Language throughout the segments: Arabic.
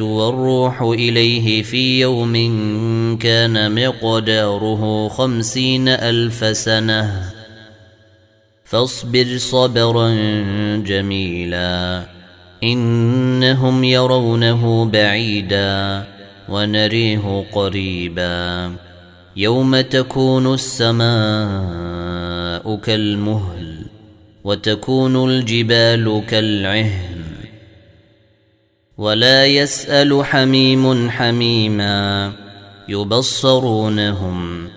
والروح إليه في يوم كان مقداره خمسين ألف سنة. فاصبر صبرا جميلا إنهم يرونه بعيدا ونريه قريبا. يوم تكون السماء كالمهل وتكون الجبال كالعهن. ولا يسأل حميم حميما يبصرونهم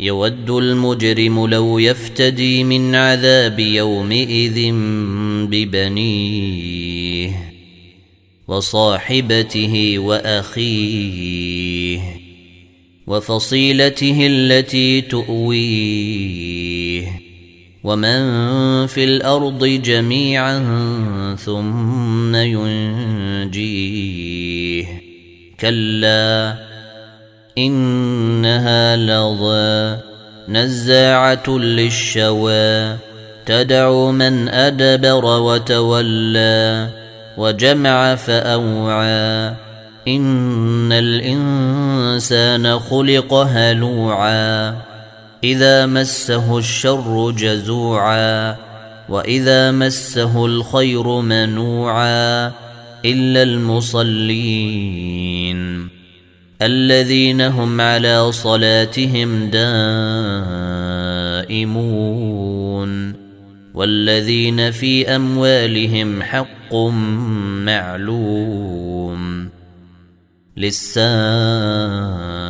يود المجرم لو يفتدي من عذاب يومئذ ببنيه وصاحبته وأخيه وفصيلته التي تؤويه ومن في الأرض جميعا ثم ينجيه كلا انها لظى نزاعه للشوى تدعو من ادبر وتولى وجمع فاوعى ان الانسان خلق هلوعا إذا مسه الشر جزوعا وإذا مسه الخير منوعا إلا المصلين الذين هم على صلاتهم دائمون والذين في أموالهم حق معلوم للسائل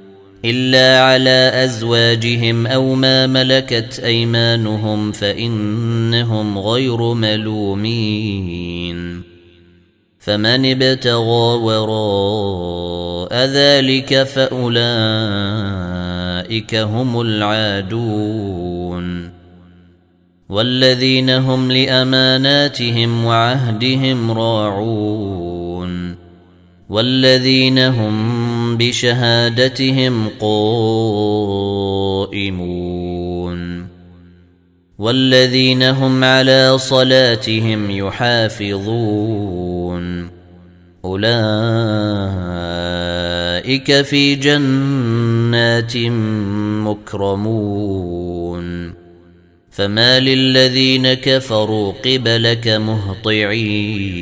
الا على ازواجهم أو ما ملكت ايمانهم فانهم غير ملومين فمن ابتغى وراء ذلك فاولئك هم العادون والذين هم لاماناتهم وعهدهم راعون والذين هم بشهادتهم قائمون والذين هم على صلاتهم يحافظون أولئك في جنات مكرمون فما للذين كفروا قبلك مهطعين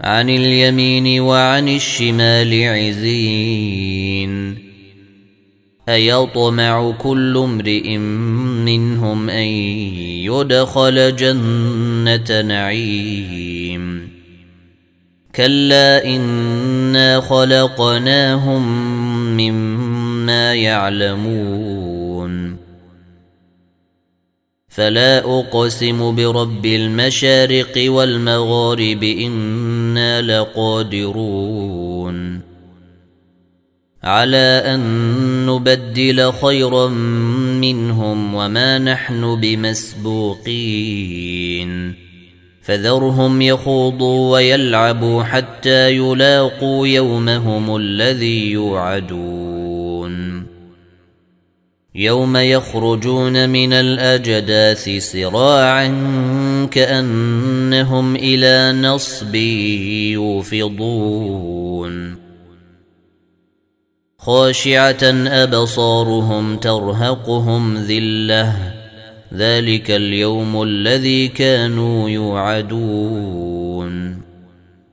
عن اليمين وعن الشمال عزين. أيطمع كل امرئ منهم أن يدخل جنة نعيم. كلا إنا خلقناهم مما يعلمون. فلا أقسم برب المشارق والمغارب لقادرون. على أن نبدل خيرا منهم وما نحن بمسبوقين. فذرهم يخوضوا ويلعبوا حتى يلاقوا يومهم الذي يوعدون. يوم يخرجون من الأجداث سراعا كأنهم إلى نصب يوفضون. خاشعة أبصارهم ترهقهم ذلة. ذلك اليوم الذي كانوا يوعدون.